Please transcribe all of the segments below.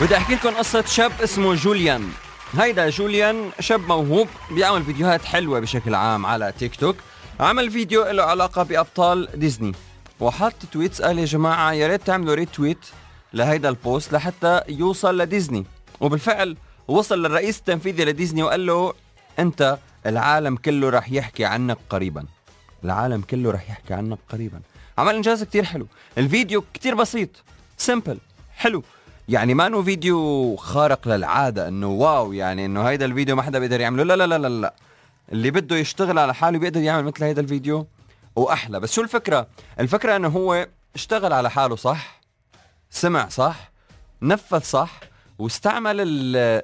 بدي أحكي لكم قصة شاب اسمه جوليان. هيدا جوليان شاب موهوب بيعمل فيديوهات حلوة بشكل عام على تيك توك. عمل فيديو له علاقة بأبطال ديزني. وحط tweets قال يا جماعة يا ريت تعملوا retweet لهيدا ال post لحتى يوصل لديزني. وبالفعل وصل للرئيس التنفيذي لديزني وقال له أنت العالم كله رح يحكي عنك قريبا. العالم كله رح يحكي عنك قريبا. عمل إنجاز كتير حلو. الفيديو كتير بسيط. simple حلو. يعني ما إنه فيديو خارق للعادة إنه wow يعني إنه هيدا الفيديو ما حدا بيقدر يعمله. لا لا لا لا لا اللي بده يشتغل على حاله بيقدر يعمل مثل هيدا الفيديو وأحلى. بس شو الفكرة؟ الفكرة إنه هو اشتغل على حاله صح سمع صح نفذ صح واستعمل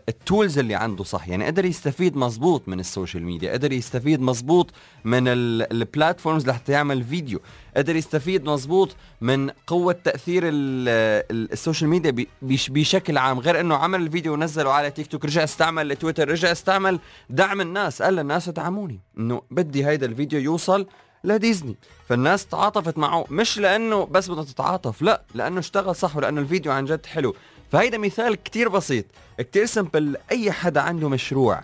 ال tools اللي عنده صح. يعني قدر يستفيد مزبوط من ال social media قدر يستفيد مزبوط من ال platforms لحتى يعمل فيديو قدر يستفيد مزبوط من قوة تأثير ال social media بشكل عام. غير إنه عمل الفيديو ونزله على تيك توك رجع استعمل تويتر رجع استعمل دعم الناس. قال للناس ادعموني إنه بدي هيدا الفيديو يوصل لديزني. فالناس تعاطفت معه مش لأنه بس بدها تتعاطف لا لأنه اشتغل صح ولأنه الفيديو عن جد حلو. فهيدا مثال كتير بسيط. كتير simple أي حدا عنده مشروع.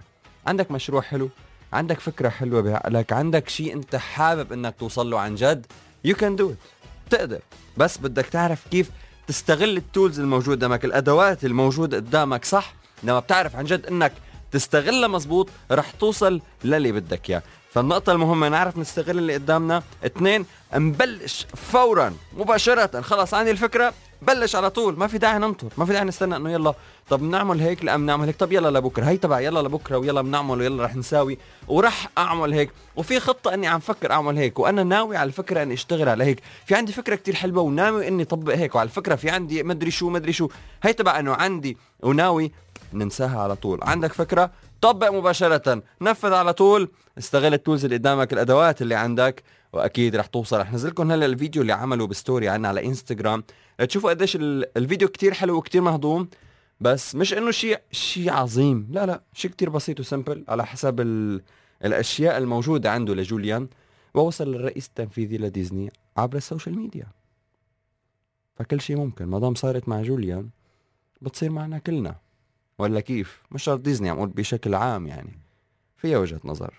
عندك مشروع حلو عندك فكرة حلوة بعقلك عندك شيء أنت حابب إنك توصل له عن جد you can do it. تقدر بس بدك تعرف كيف تستغل التولز الموجودة قدامك الأدوات الموجودة قدامك صح؟ لما بتعرف عن جد إنك تستغلها مزبوط رح توصل للي بدك إياه. فالنقطة المهمة نعرف نستغل اللي قدامنا. اثنين نبلش فورا مباشرة. خلص عندي الفكرة. بلش على طول ما في داعي ننطر ما في داعي نستنى إنه يلا طب بنعمل هيك؟ لأ بنعمل هيك. طب يلا لبكرة هي تبع يلا لبكرة ويلا بنعمل ويلا رح نساوي. ورح أعمل هيك. وفي خطة إني عم فكر أعمل هيك وأنا ناوي على الفكرة إني أشتغل على هيك. في عندي فكرة كتير حلوة وناوي إني طبق هيك. وعلى الفكرة في عندي مدري شو مدري شو. هي تبع إنه عندي وناوي ننساها على طول. عندك فكرة؟ طبق مباشرة. نفذ على طول. استغل التولز اللي قدامك الأدوات اللي عندك وأكيد رح توصل. رح نزل لكم هلا الفيديو اللي عمله بستوري عنا على إنستغرام. تشوفوا قديش الفيديو كتير حلو وكتير مهضوم. بس مش إنه شيء شيء عظيم. لا لا شيء كتير بسيط و simple على حسب ال... الأشياء الموجودة عنده لجوليان. ووصل للرئيس التنفيذي لديزني عبر ال social media. فكل شيء ممكن. ما دام صارت مع جوليان بتصير معنا كلنا. ولا كيف؟ مش شرط ديزني عم أقول بشكل عام يعني. فيها وجهة نظر.